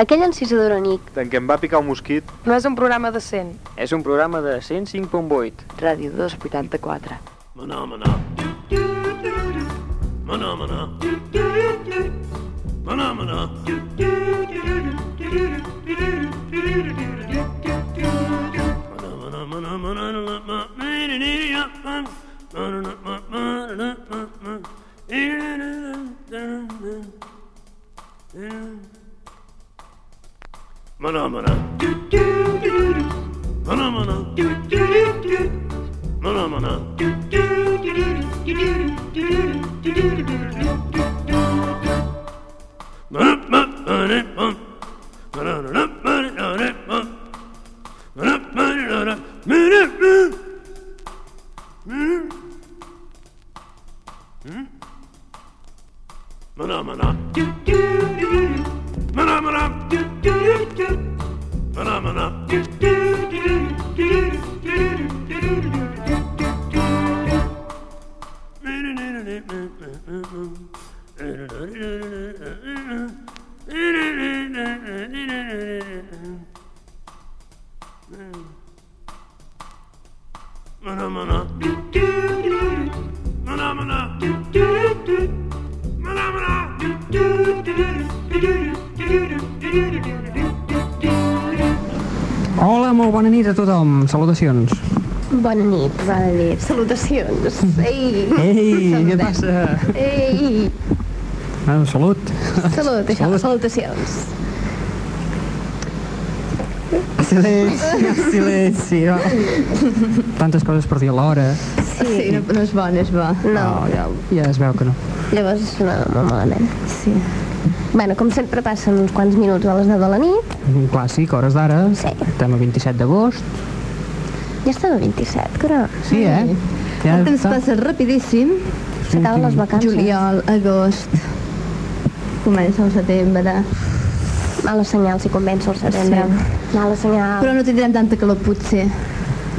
Aquell encisador amic En què em va picar un mosquit. No és un programa decent. És un programa de 105.8. Ràdio 284. Maná, maná. Maná, maná. Maná, maná. Maná, maná, maná, maná, Maná, maná. Maná, maná. Maná, maná. Maná, Mana mana. Mana mana. Mana mana. Mana mana. Mana mana. Manamana. Hola, molt bona nit a tothom. Salutacions. Bona nit, bona nit. Salutacions. Ei! Ei, què passa? Ei! Ah, salut. Salut, això, Salut. salutacions. Silenci, silenci. No. Tantes coses per dir alhora. Sí, no, no és bo, no és bo. No, Oh, ja, ja es veu que no. llavors no, molt malament. Sí. Bueno, com sempre passen uns quants minuts a les 9 de la nit. Un clàssic, hores d'ara. Sí. Estem a 27 d'agost. Ja estem a 27, caram. Sí, eh? Ja El temps està. passa rapidíssim. S'acaben les vacances. Juliol, agost, comença el setembre. Mala senyal si comença el setembre. Mala senyal. Però no tindrem tanta calor, potser.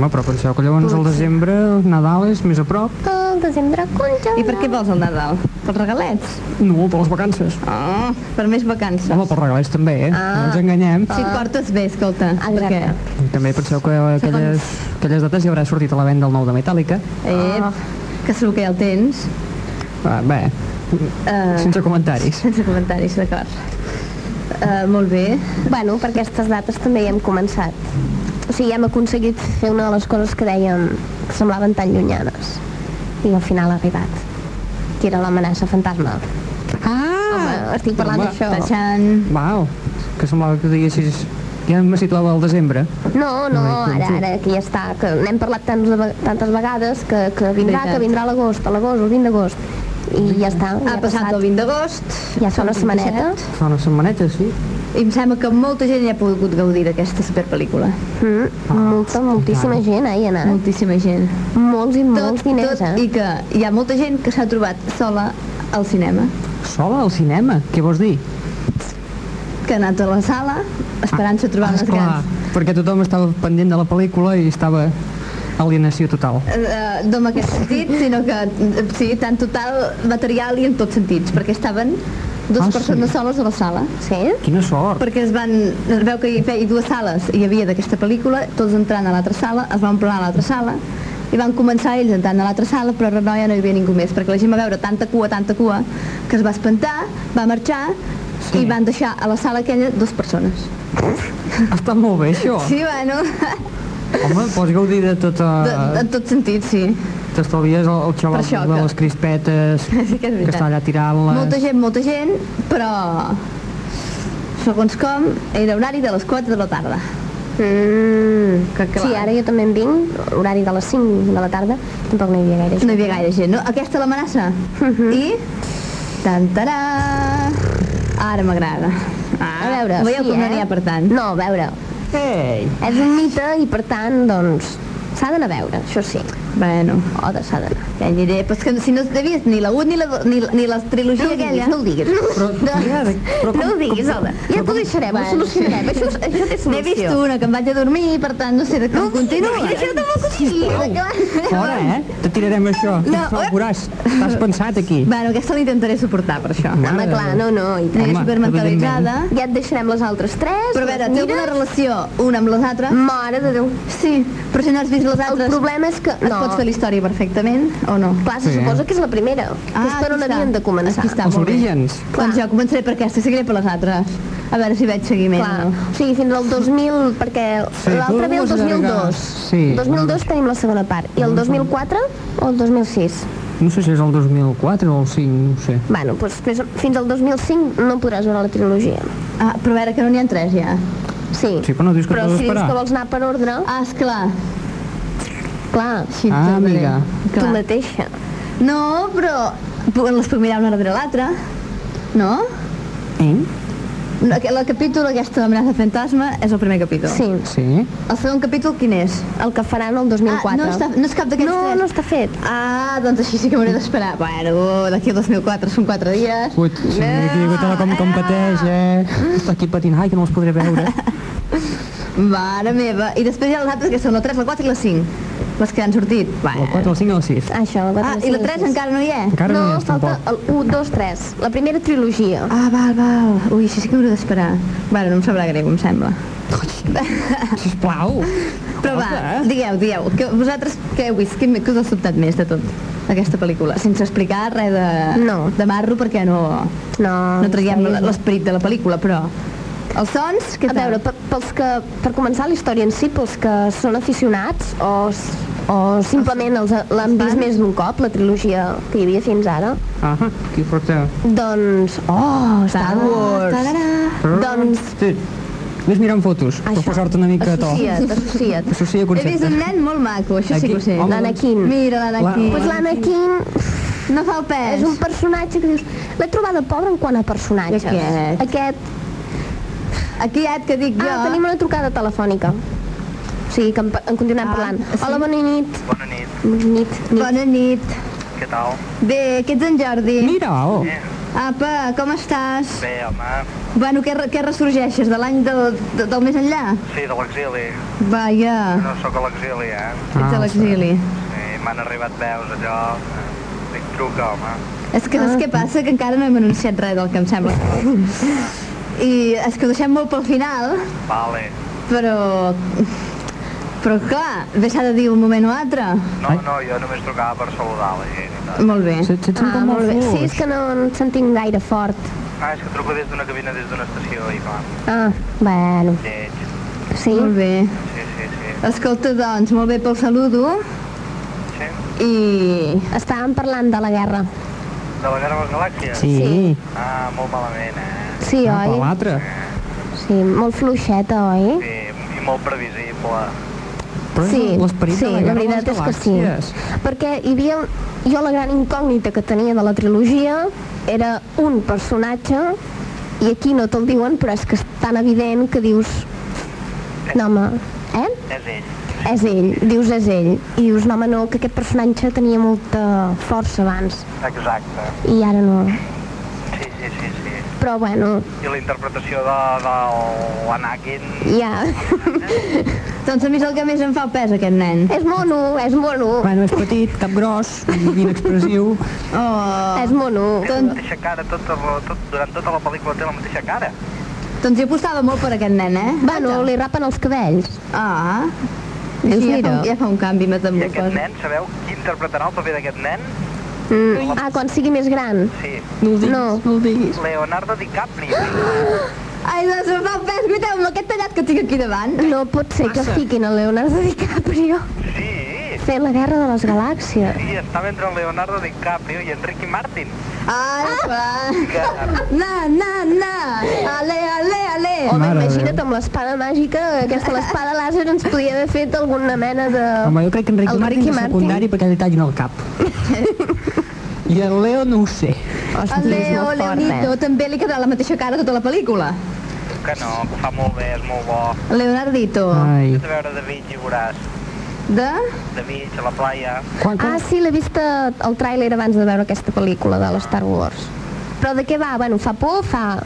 Home, però penseu que llavors al desembre, el Nadal és més a prop. El desembre conja. I per què vols el Nadal? Pels regalets? No, per les vacances. Oh, per més vacances. Home, pels regalets també, eh? No ens enganyem. Si et portes bé, escolta. Exacte. Perquè, També penseu que aquelles, aquelles dates ja haurà sortit a la venda el nou de Metallica. eh, que segur que ja el tens. Ah, bé, Uh, sense comentaris. sense comentaris, d'acord. Uh, molt bé. Bueno, per aquestes dates també hi hem començat. O sigui, hem aconseguit fer una de les coses que dèiem que semblaven tan llunyanes. I al final ha arribat. Que era l'amenaça fantasma. Ah! Home, estic parlant d'això. Uau, que semblava que diguessis... Ja me situava al desembre. No, no, No, ara, ara, que ja està, que n'hem parlat tants, ve- tantes vegades que, que vindrà, que vindrà a l'agost, a l'agost, el 20 d'agost. I ja està, ja Ha passat el 20 d'agost. Ja fa una el 27, setmaneta. Fa una setmaneta, sí. I em sembla que molta gent ja ha pogut gaudir d'aquesta superpel·lícula. Mm, molta, moltíssima gent eh, hi ha anat. Moltíssima gent. Molts i molts diners, tot, eh? I que hi ha molta gent que s'ha trobat sola al cinema, Sola al cinema, què vols dir? que ha anat a la sala esperant-se a trobar Ah, les esclar, grans. perquè tothom estava pendent de la pel·lícula i estava alienació total. Uh, no en aquest sentit, sinó que eh, sí, tant total material i en tots sentits, perquè estaven dues Ah, persones sí? soles a la sala. Sí? Quina sort! Perquè es van... Es veu que hi feia dues sales hi havia d'aquesta pel·lícula, tots entrant a l'altra sala, es van omplir a l'altra sala, i van començar ells entrant a l'altra sala, però a ja no hi havia ningú més, perquè la gent va veure tanta cua, tanta cua, que es va espantar, va marxar, Sí. i van deixar a la sala aquella dues persones. Ha estat molt bé, això. Sí, bueno, Home, pots gaudir de tota... de, en tot sentit, sí. T'estalvies el, el xaval això de que- les crispetes, Sí que que està allà tirant-les... Molta gent, molta gent, però segons com, era horari de les 4 de la tarda. Mm. Que clar. Sí, ara jo també en vinc, horari de les 5 de la tarda, tampoc no hi havia gaire gent. No hi havia gaire gent, no? Aquesta l'amenaça. I... Tantarà... Ara m'agrada. Ah, A veure, Veieu sí, com no eh? n'hi ha per tant? No, a veure, Ei! és un mite i per tant, doncs, s'ha d'anar a veure, això sí. Bueno, de s'ha d'anar. ja hi aniré. Però és que si no vist ni la 1 ni la, do- ni, ni la trilogia No aquella... no ho diguis. Però, tia, però No ho diguis, Alda. Ja t'ho deixarem, ho solucionarem. Això, això té N'he vist solució. una que em vaig a dormir, per tant, no sé de com continua. Això tampoc ho diguis. Fora, eh? Te tirarem això. No, No, eh? veuràs, t'has pensat aquí. Bueno, aquesta l'intentaré suportar, per això. Home, clar, no, no, i tant. Home, supermentalitzada. Ja et deixarem les altres tres. Però a veure, té alguna relació una amb les altres? Mare de Déu. Sí, però si no has vist les El altres... problema és que... Es pot fer la història perfectament o no? Clar, se Sí. suposa que és la primera. que és per on havien de començar. Aquí està, Els molt bé. orígens. Doncs jo començaré per aquesta i seguiré per les altres. A veure si veig seguiment Clar, no. o sigui, fins al 2000, perquè Sí, l'altre tu ve el vols allargar. 2002. Sí. 2002 tenim la segona part. I el 2004 o el 2006? No sé si és el 2004 o el 5, no sé. Bueno, doncs fins, fins al 2005 no podràs veure la trilogia. Ah, però a veure que no n'hi ha tres ja. Sí, Sí, però no dius que però si dius que vols anar per ordre, Ah, esclar. Clar, Així et Ah, amiga. tu Clar. mateixa. No, però les puc mirar una darrere l'altra. No? Eh? No, El capítol aquesta d'amenaça fantasma és el primer capítol. Sí, Sí? El segon capítol quin és? el que faran el 2004. Ah, no, està, no és cap d'aquests no, tres? no està fet. Ah, doncs així sí que m'hauré d'esperar. Bueno, d'aquí al 2004 són 4 dies. Ui, sí, aquí tota la com competeix, eh? Està aquí patint, ai, que no els podré veure. Mare meva. I després hi ha les altres que són la 3, la 4 i la 5. Les que han sortit. El 4, el 5 i el 6. Això, el 4, Ah, i la 3 encara no hi és? Encara no, No, hi és, falta tampoc. el 1, 2, 3. La primera trilogia. Ah, val, val. Ui, així sí que m'hauré d'esperar. Bueno, no em sabrà greu, em sembla. Sisplau. Però va, digueu, digueu, que vosaltres què heu vist? Què, què us ha sobtat més de tot, aquesta pel·lícula? Sense explicar res de, No. de marro, perquè no, No, no traiem l'esperit de la pel·lícula, però... Els sons, què A veure, per, pels que, per començar la història en si, pels que són aficionats o, o simplement els l'han vist més d'un cop, la trilogia que hi havia fins ara, Ah, aquí porta... doncs... Oh, Star Wars! Doncs, Sí. Ves mirant fotos, per això. posar-te una mica a to. Associa't, associa't. Associa He vist conceptes. un nen molt maco, això sí Aquí, que ho sé. L'Anakin. Mira l'Anakin. La- Pues l'Anakin No fa el pes. és un personatge que dius... L'he trobada pobra en quant a personatges. Aquest? Aquest... Aquí et que dic jo... Ah, tenim una trucada telefònica. O sigui, que en, en continuem Ah, parlant. sí. Hola, bona nit. Bona nit, Nit, nit. Bona nit. què tal? Bé, que ets en Jordi? Mira, oh. Apa, com estàs? Bé, home, Bueno, què, què ressorgeixes? De l'any del, de, del més enllà? sí, de l'exili. Vaja, No sóc a l'exili, eh? ets a Ah, l'exili. Sí, m'han arribat veus allò. Dic, truca, home. És que saps què passa? Que encara no hem anunciat res del que em sembla. I és que ho deixem molt pel final, Vale. però... Però clar, bé s'ha de dir un moment o altre. No, no, jo només trucava per saludar la gent. Molt bé. Se't sent Ah, molt bé. Sí, és que no ens sentim gaire fort. Ah, és que truco des d'una cabina, des d'una estació i clar, Ah, bueno. lleig. Sí? Molt bé. Sí, sí, sí. Escolta, doncs, molt bé pel saludo Sí? i... Estàvem parlant de la guerra. De la Guerra de les Galàxies? Sí. Sí. Ah, molt malament, eh? Sí, Ah, per oi? l'altre. Sí, molt fluixeta, oi? Sí, i molt previsible. Però Sí, l'esperit sí, de la la veritat és que sí. Perquè hi havia... Jo la gran incògnita que tenia de la trilogia era un personatge i aquí no te'l diuen, però és que és tan evident que dius... No, home, eh? És ell. És ell, dius és ell. I dius, no, home, no, que aquest personatge tenia molta força abans Exacte. i ara no. Sí, sí, sí, sí. Però bueno, I la interpretació de, de l'Anakin... ja. Doncs a mi és el que més em fa pes, aquest nen. és mono, és mono, Bueno, és petit, cap gros, inexpressiu. Oh. és mono. Té la mateixa cara, tot, tot, durant tota la pel·lícula té la mateixa cara. Doncs jo apostava molt per aquest nen, eh? Bueno, li rapen els cabells. Ah. Dius, Així ja, fa, ja fa un canvi I metamorfosi. aquest nen, sabeu qui interpretarà el paper d'aquest nen? Mm. Ah, quan sigui més gran. Sí, No ho diguis, No. no, ho diguis. Leonardo DiCaprio. Ai, doncs em fa el pes, guaiteu, amb aquest tallat que tinc aquí davant. No pot ser que fiquin a Leonardo DiCaprio Sí, fent la guerra de les galàxies. sí, estava entre el Leonardo DiCaprio i en Ricky Martin. Ai, va. Que, Na, na, na. Ale, ale, ale. Home, Mare imagina't amb l'espada màgica, aquesta l'espada làser ens podia haver fet alguna mena de... Home, jo crec que en Ricky El Martin Ricky és Martin. secundari perquè li tallin el cap. I el Leo no ho sé. Ostres, El Leo, fort, Leonito, eh? també li quedarà la mateixa cara tota la pel·lícula. que no, que fa molt bé, és molt bo. Leonardito. Ai. Has de veure David i veuràs. De... de mig, a la playa. Quan, quan? Ah, sí, l'he vist eh, el tràiler abans de veure aquesta pel·lícula de la Star Wars. Però de què va? Bueno, fa por fa...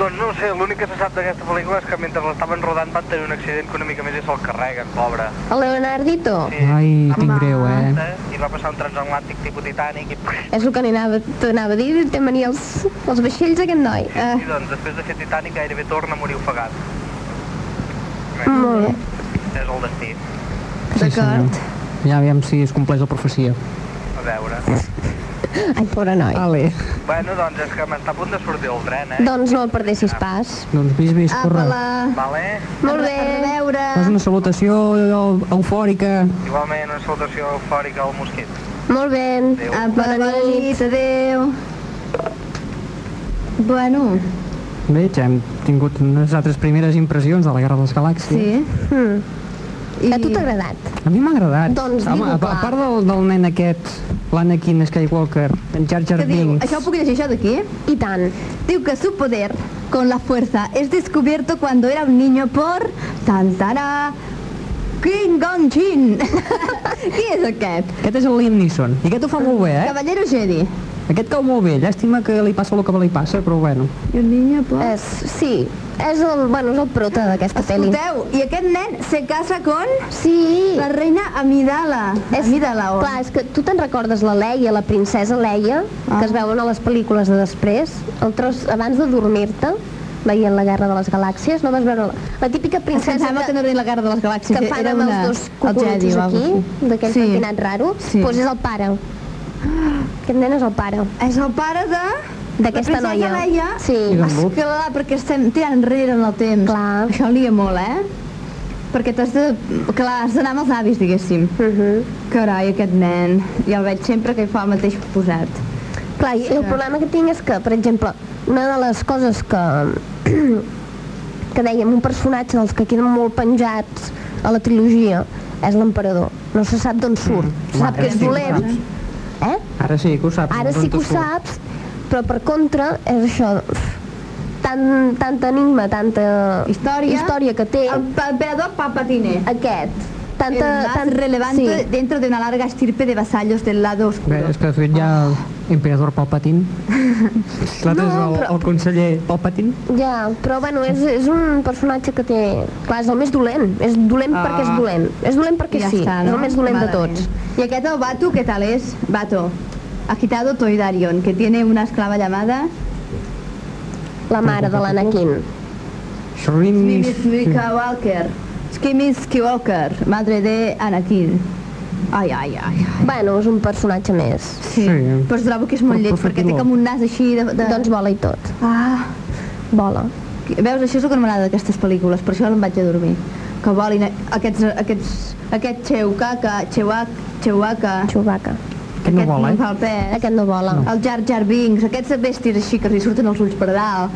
Doncs no sé, l'únic que se sap d'aquesta pel·lícula és que mentre l'estaven rodant van tenir un accident que una mica més i se'l carreguen, pobre. El Leonardito? Sí, Ai, passar greu, eh? I va passar un transatlàntic tipus Titanic i... És el que n'anava, t'anava a dir, té mania els, els vaixells aquest noi. Eh. I doncs després de fer Titanic gairebé torna a morir ofegat. Molt bé. és el destí. Sí, D'acord. Ja aviam si es compleix la profecia. A veure. Ai, pobre noi. Vale. Bueno, doncs és que m'està a punt de sortir el tren, eh? Doncs no el perdessis pas. Doncs vis, vis, corre. Apa-la. Vale? Molt bé. A veure. Fas una salutació eu- eufòrica. Igualment, una salutació eufòrica al mosquit. Molt bé. Adéu. Apa, Bona bona nit. nit, adéu. Bueno, Bé, ja hem tingut unes altres primeres impressions de la Guerra de les Galàxies. sí. Mm. I... A tu t'ha agradat? A mi m'ha agradat. Doncs Home, a, a part del, del nen aquest, l'Anakin Skywalker, en Jar Jar Què diu? Binks... Això ho puc llegir això d'aquí? I tant. Diu que su poder con la fuerza es descubierto cuando era un niño por... Tantara... King Gong Chin. Qui és aquest? Aquest és el Liam Neeson. I aquest ho fa molt bé, eh? Caballero Jedi. Aquest cau molt bé. Llàstima que li passa el que li passa, però bueno. I un niño por... És, sí, és el, bueno, és el prota d'aquesta pel·li. Escolteu, i aquest nen se casa con Sí. la reina Amidala. És, Amidala, o... clar, és que tu te'n recordes la Leia, la princesa Leia, Ah. que es veuen a les pel·lícules de després, el tros, abans de dormir-te, veient la Guerra de les Galàxies, no vas veure la, la típica que em princesa sembla que no la guerra de les galàxies, que fan era amb una... els dos el Jedi o aquí, d'aquell Sí. pentinat raro, Sí. doncs és el pare. Aquest nen és el pare. És el pare de... D'aquesta la princesa noia. Leia. Sí. Esclar, perquè estem tirant enrere en el temps. Clar. Això lia molt, eh? Perquè t'has de... Clar, has d'anar amb els avis, diguéssim. Uh -huh. Carai, aquest nen. Ja el veig sempre que hi fa el mateix posat. Clar, i el problema que tinc és que, per exemple, una de les coses que, que dèiem, un personatge dels que queden molt penjats a la trilogia és l'emperador. No se sap d'on surt. Mm. Se sap Ara que és sí dolent. Eh? Ara sí que ho saps. Ara sí que ho saps, però per contra és això, tant, tanta enigma, tanta Història. història que té El emperador Palpatine. aquest. el Tanta, más tant, relevante Sí. dentro de una larga estirpe de vasallos del lado oscuro. Bé, és que de fet hi ha l'emperador Palpatine. L'altre No, és el, però- el conseller Palpatine. Ja, però bueno, és, és un personatge que té... Clar, és el més dolent. És dolent Ah. perquè és dolent. És dolent perquè I ja sí. està, És no? el més dolent de Malament. tots. Y aquest el Batu, ¿qué tal es? Bato. Agitado Toidarion, que tiene una esclava llamada La mare de l'Anakin. Shrin... Skimmy Walker. Skimmy Skywalker, madre de Anakin. Ai, ai, ai, ai. Bueno, és un personatge més. Sí, Sí. però es trobo que és molt lleig, perquè té com un nas així de... de... Doncs vola i tot. Ah, Vola. veus, això és el que no m'agrada d'aquestes pel·lícules, per això em vaig a dormir. Que volin aquests, aquests, aquest Chewbacca, Chewbacca, Chewbacca, Chewbacca. Aquest no vola, no eh? fa el pes. Aquest no vola. El Jar Jar Binks, aquests bèsties així que li surten els ulls per dalt,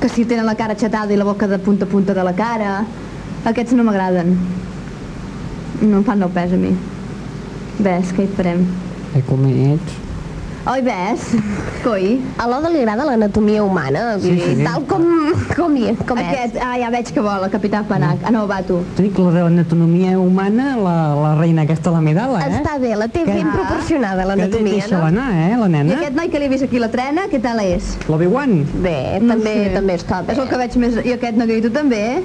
que si tenen la cara xatada i la boca de punta a punta de la cara, aquests no m'agraden. No em fan no pes a mi. Ves, què hi farem? Eh, com ets? Oi, ves? Coi? A l'Oda li agrada l'anatomia humana, Sí, sí. tal com, com, hi, com és. Aquest, ah, ja veig que vol, el capità Panac. Ah, no, va tu. Dic, la de l'anatomia humana, la, la reina aquesta, la Medala, eh? Està bé, la té Que- ben proporcionada, Que l'anatomia, deixa-la no? anar, eh, la I nena? aquest noi que li he vist aquí la trena, què tal és? L'Obi-Wan. Bé, No també, sé. també està bé. És el que veig més... I aquest negrito també, eh?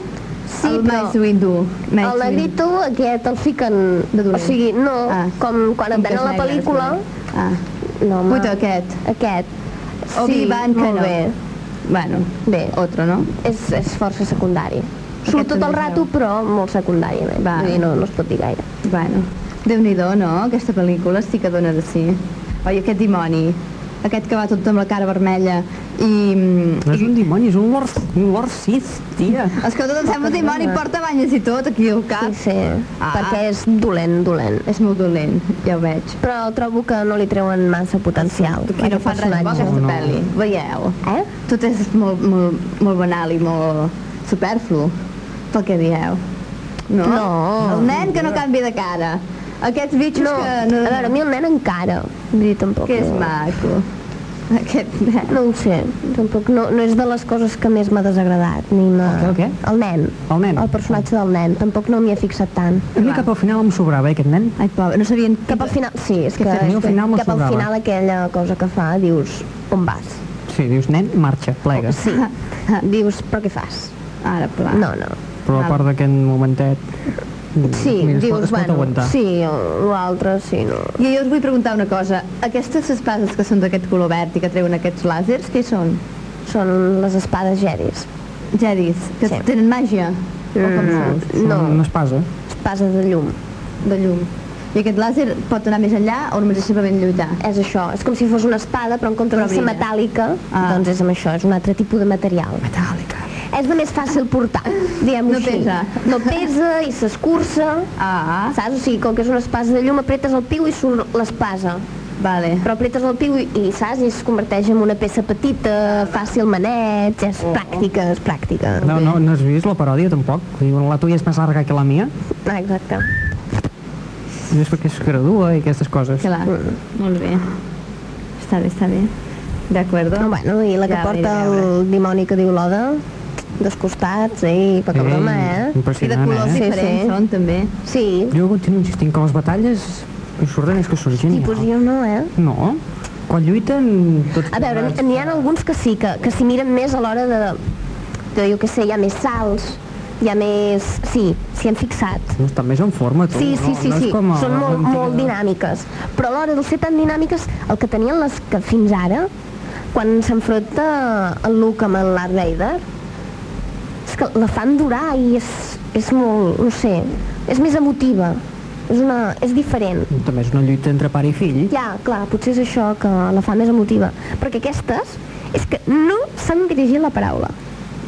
Sí, el però Mace Windu. Mace el negrito aquest el fiquen... De dolent. O sigui, no, Ah. com quan et que ven és a la pel·lícula... Ah, No, home, Puto, aquest. Aquest. Sí, Obi-Wan molt Kenobi. bé. Bueno, Bé, otro, no? és, és força secundari. Surt tot el rato, veu. però molt secundari. Bé. Va. Vull dir, no, no es pot dir gaire. Bueno, déu nhi no? Aquesta pel·lícula sí que dona de sí. Oi, aquest dimoni, aquest que va tot amb la cara vermella i... No és un dimoni, és un Lord, un Lord Sith, tia. És que tot em sembla un dimoni, porta banyes i tot aquí al cap. Sí, sí, Ah. perquè és dolent, dolent. És molt dolent, ja ho veig. Però trobo que no li treuen massa potencial. Aquí no fan res bo, aquesta No. pel·li. Veieu? Eh? Tot és molt, molt, molt banal i molt superflu, pel que dieu. No? No. El nen que no canvia de cara. Aquests bitxos No, que... a No, veure, a mi el nen encara. Vull dir, tampoc... que és no. maco. Aquest nen. No ho sé, tampoc no, no és de les coses que més m'ha desagradat, ni m'ha... El què, el què? El nen. El nen. El personatge del nen, tampoc no m'hi he fixat tant. A mi cap al final em sobrava, eh, aquest nen. Ai, pobre, no sabien... Cap al final, sí, és que, a al final cap al final aquella cosa que fa, dius, on vas? Sí, dius, nen, marxa, plega. Sí, dius, però què fas? Ara, pla. No, no. Però a part d'aquest momentet... Sí, mira, es pot- dius, es pot bueno, aguantar. sí, l'altre, sí, no. I jo us vull preguntar una cosa. Aquestes espases que són d'aquest color verd i que treuen aquests làsers, què són? Són les espades jedis. Jedis, que Sí. tenen màgia? O com Mm, són? Són no. Una espasa. Espasa de llum. De llum. I aquest làser pot anar més enllà o només és simplement lluitar? És això, és com si fos una espada, però en comptes Però de ser metàl·lica, Ah. doncs és amb això, és un altre tipus de material. Metàl·lica. És de més fàcil portar, diguem-ho No així. pesa. No pesa i s'escurça, Ah, saps? O sigui, com que és una espasa de llum, apretes el piu i surt l'espasa. vale. Però apretes el piu i, i saps? I es converteix en una peça petita, fàcil maneig, és pràctica, és pràctica. No, no, no has vist la paròdia, tampoc? Diuen, la tuya és més larga que la mia. Ah, exacte. I és perquè es gradua i aquestes coses. Clar, molt bé. Està bé, està bé. D'acord. No, bueno, i la que Ja, porta el dimoni que diu l'Oda, dos costats, eh? Poca Ei, broma, eh? I de colors eh? Sí, diferents sí. són, també. Sí, Jo continuo insistint que les batalles és que surt genial. tipus jo no, eh? No, quan lluiten tots... A veure, n'hi ha alguns que sí, que, que s'hi miren més a l'hora de, de, jo què sé, hi ha més salts, hi ha més... Sí, s'hi han fixat. No, estan més en forma, tu. Sí, sí, no, sí, no sí, com a són molt, molt dinàmiques. Però a l'hora de ser tan dinàmiques, el que tenien les que fins ara, quan s'enfronta el Luke amb el Darth Vader, és que la fan durar i és, és molt, no sé, és més emotiva, és, una, és diferent. També és una lluita entre pare i fill. Ja, clar, potser és això que la fa més emotiva. Perquè aquestes és que no s'han dirigit la paraula.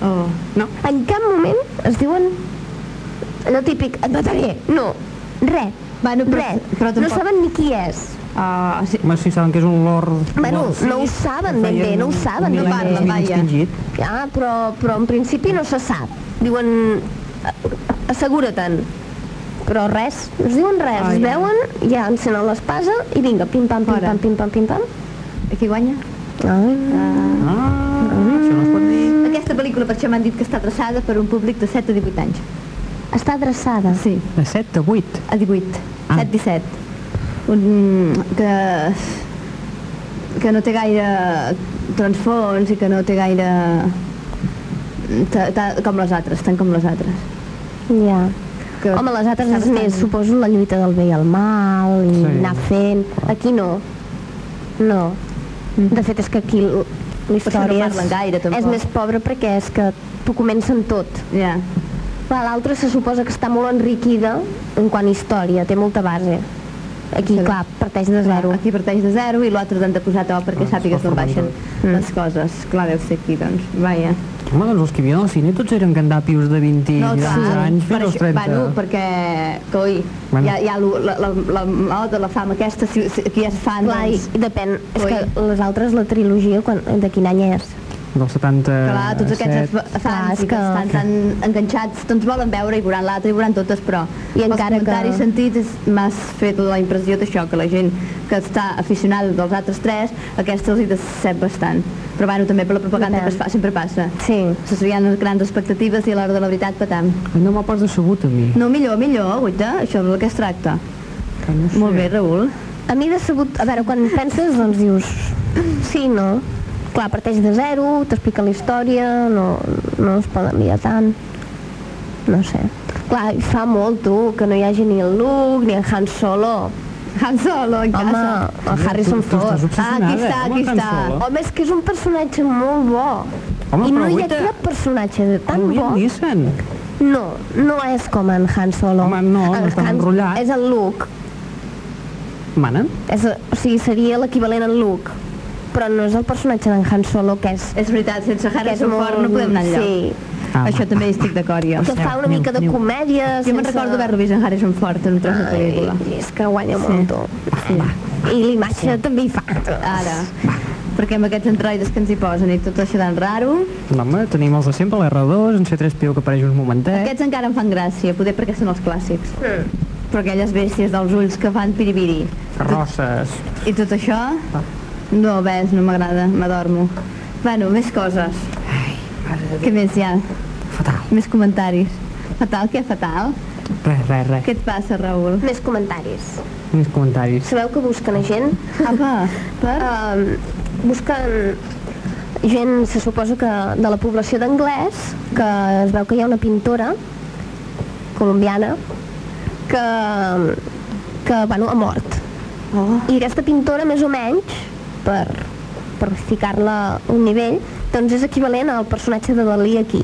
Oh. No. En cap moment es diuen allò típic, et mataré. No, res. Bueno, però- res. però No tampoc- saben ni qui és. Ah, sí. Home, si saben que és un lord... Bueno, lord no ho saben ben bé, no ho saben, no parlen, vaja. Ja, però, però en principi no se sap. Diuen, "A- assegura-te'n. Però res, no es diuen res, Ah, es ja. veuen, ja encenen l'espasa i vinga, pim-pam, pim-pam, pim-pam, pim-pam. Qui guanya? Ah. Ah, això no es pot dir. Aquesta pel·lícula per això m'han dit que està adreçada per un públic de 7 a 18 anys. Està adreçada. Sí, De 7 a 8. a 18. Ah. 7 17. Un, que, que no té gaire transfons i que no té gaire... ta- ta- com les altres, tant com les altres. Ja. Que Home, les altres és més, suposo, la lluita del bé i el mal, i Sí. anar fent... Aquí no. No. De fet, és que aquí l- la història no gaire, tampoc. és més pobra perquè és que t'ho comencen tot. Ja. Clar, L'altra se suposa que està molt enriquida en quant a història, té molta base. Aquí, Sí. clar, parteix de zero. Aquí parteix de zero i l'altre t'han de posar to perquè Ah, sàpigues d'on baixen Mm. les coses. Clar, deu ser aquí, doncs. Vaja. Home, doncs els que havia al cine tots eren gandapios de 20 i tants anys per fins als això- 30. Bueno, perquè, coi, Bueno. hi ha, hi ha la, la, la, la, de la fama aquesta, si, si aquí és fan, Clar, i, doncs... i depèn, és Ui. que les altres, la trilogia, quan, de quin any és? Del 70... Clar, tots aquests Clar, fans que que- estan tan enganxats, doncs volen veure i veuran l'altre i veuran totes, però I pels encara que- comentaris sentits és- m'has fet la impressió d'això, que la gent que està aficionada dels altres tres, aquesta els hi decep bastant. Però bueno, també per la propaganda Depèn. que es fa, sempre passa. Sí. Se sabien les grans expectatives i a l'hora de la veritat patam. No m'ha pas decebut a mi. No, millor, millor, guaita, això és del que es tracta. Que no sé. Molt bé, Raül. A mi decebut, a veure, quan penses, doncs dius, sí, no? Clar, parteix de zero, t'explica la història, no, no es poden mirar tant. No sé. Clar, fa molt, tu, que no hi hagi ni el Luke, ni en Han Solo. Han Solo, en Home, casa. el Harrison tu, tu estàs Ford. Ah, aquí està, obsessionada, aquí el està. Home, és que és un personatge molt bo. Home, I no hi ha cap personatge de tan el bo. Neeson. No, no és com en Han Solo. Home, no, no està enrotllat. És el Luke. Mana? És, o sigui, seria l'equivalent en Luke. Però no és el personatge d'en Han Solo, que és... És veritat, sense Harrison Ford no podem anar enlloc. Sí, Ah, Això també hi estic d'acord, jo. que fa una Niu, mica de niu. comèdia Jo me'n recordo haver-lo vist en Harrison Ford en un tros de pel·lícula. Ai, és que guanya Sí. molt. Sí. I l'imatge també hi fa. Ara, perquè amb aquests androides que ens hi posen i tot això d'en raro, Home, tenim els de sempre, l'R2, en C3PO que apareix un momentet. aquests encara em fan gràcia, poder perquè són els clàssics. Però aquelles bèsties dels ulls que fan piribiri Carrosses. i tot això, No, ves, no m'agrada, m'adormo. Bueno, més coses. Què més hi ha? Fatal. Més comentaris. Fatal, què fatal? Res, res, res. Què et passa, Raül? Més comentaris. Més comentaris. Sabeu que busquen a gent? Apa, per? Um, busquen gent, se suposa que de la població d'anglès, que es veu que hi ha una pintora colombiana que, que bueno, ha mort. Oh, I aquesta pintora, més o menys, per, per ficar-la a un nivell, doncs és equivalent al personatge de Dalí aquí.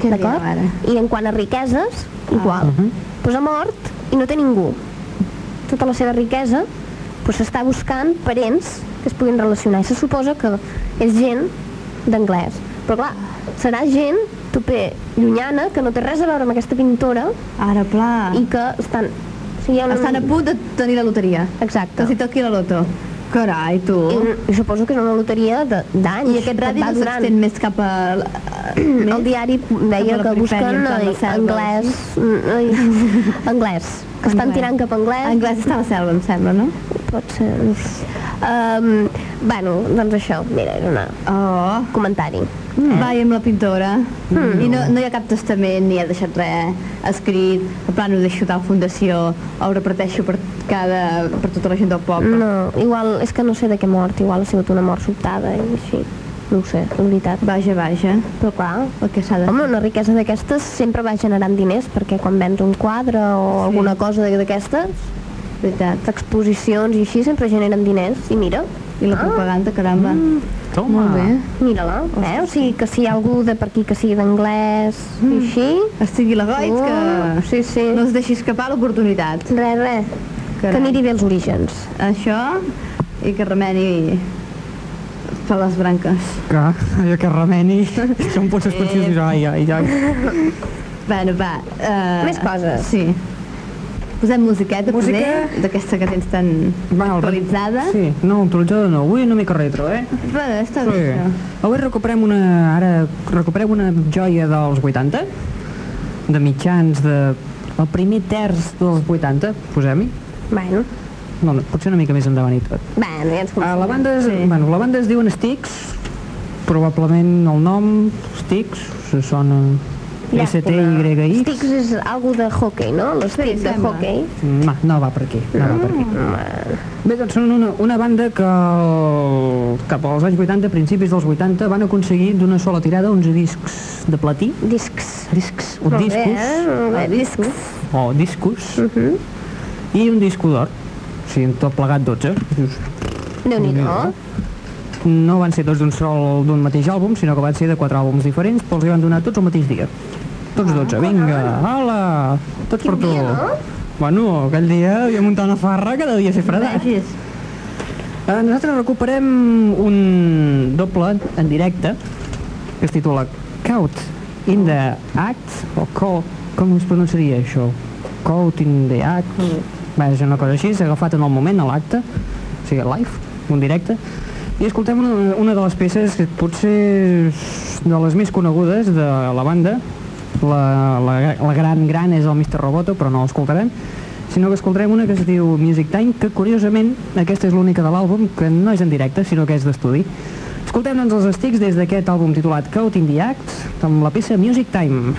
D'acord? I en quant a riqueses, igual. Mhm. Pues ha mort i no té ningú. Tota la seva riquesa pues, s'està buscant parents que es puguin relacionar. I se suposa que és gent d'anglès. Però clar, serà gent tupé llunyana que no té res a veure amb aquesta pintora ara, pla. i que estan... O sigui, un... Estan a punt de tenir la loteria. Exacte. Que si toqui la loto. Carai, tu. I, suposo que és una loteria d'anys. I aquest va no s'estén més cap a... El diari deia que busquen selva, anglès, mm, anglès, que estan Anglès. tirant cap a anglès. Anglès està a la selva, em sembla, no? Pot ser. Um, bueno, doncs això, mira, era un Oh, comentari. mm. va amb la pintora. I no, no hi ha cap testament, ni ha deixat res escrit, en plan ho deixo tal fundació, o ho reparteixo per, cada, per tota la gent del poble. No, igual, és que no sé de què mort, igual ha sigut una mort sobtada i així. No ho sé, la veritat. Vaja, vaja, Però clar, el que s'ha de home, una riquesa d'aquestes sempre va generant diners, perquè quan vens un quadre o alguna cosa de- d'aquestes, veritat. exposicions i així sempre generen diners. I mira, I la Ah. propaganda, caramba. Toma. Molt bé. mira-la, eh? O sigui, que si hi ha algú de per aquí que sigui d'anglès i així... Estigui la goig, Oh, que sí, sí. no es deixi escapar l'oportunitat. Res, res. Carai. Que miri bé els orígens. Això, i que remeni per les branques. Clar, allò que remeni. Són potser expansions. Ai, ai, ai. Bueno, va. Uh, Més coses. Sí. Posem musiqueta, Música. poder, d'aquesta que tens tan Bueno, actualitzada. Sí, no, actualitzada no. Avui una mica retro, eh? Bueno, està Sí. bé, això. Avui recuperem una... Ara recuperem una joia dels 80, de mitjans de... El primer terç dels 80, posem-hi. Bueno, No, no, potser una mica més endavant i tot. bueno, ja ens Uh, la, banda es, Sí. bueno, la banda es diuen Styx, probablement el nom, Styx, se sona S-T-Y-X. Sticks és algo de hockey, no? L'estic de sembla. hockey. No, no va per aquí, no va per aquí. Bé, doncs són una, una banda que el, cap als anys 80, principis dels 80, van aconseguir d'una sola tirada 11 discs de platí, Discs. discs, o Molt bé, discos, eh? Molt bé, discs. o discos, Mhm. I un disco d'or, o sigui, en tot plegat 12. Dius, Déu-n'hi-do. No van ser tots d'un sol, d'un mateix àlbum, sinó que van ser de quatre àlbums diferents, però els hi van donar tots el mateix dia. Tots 12, vinga, hola, tots per tu. dia, no? Bueno, aquell dia havia muntat una farra que devia ser fredat. Vegis. Eh, nosaltres recuperem un doble en directe que es titula Caught in the Act o co, com es pronunciaria això? Caught in the Act Va, és una cosa així, s'ha agafat en el moment, a l'acte o sigui, live, un directe. I escoltem una, una de les peces que potser de les més conegudes de la banda. La, la, la gran gran és el Mr. Roboto però no l'escoltarem sinó que escoltarem una que es diu Music Time que curiosament aquesta és l'única de l'àlbum que no és en directe sinó que és d'estudi. Escoltem doncs els estics des d'aquest àlbum titulat Caught in the Act amb la peça Music Time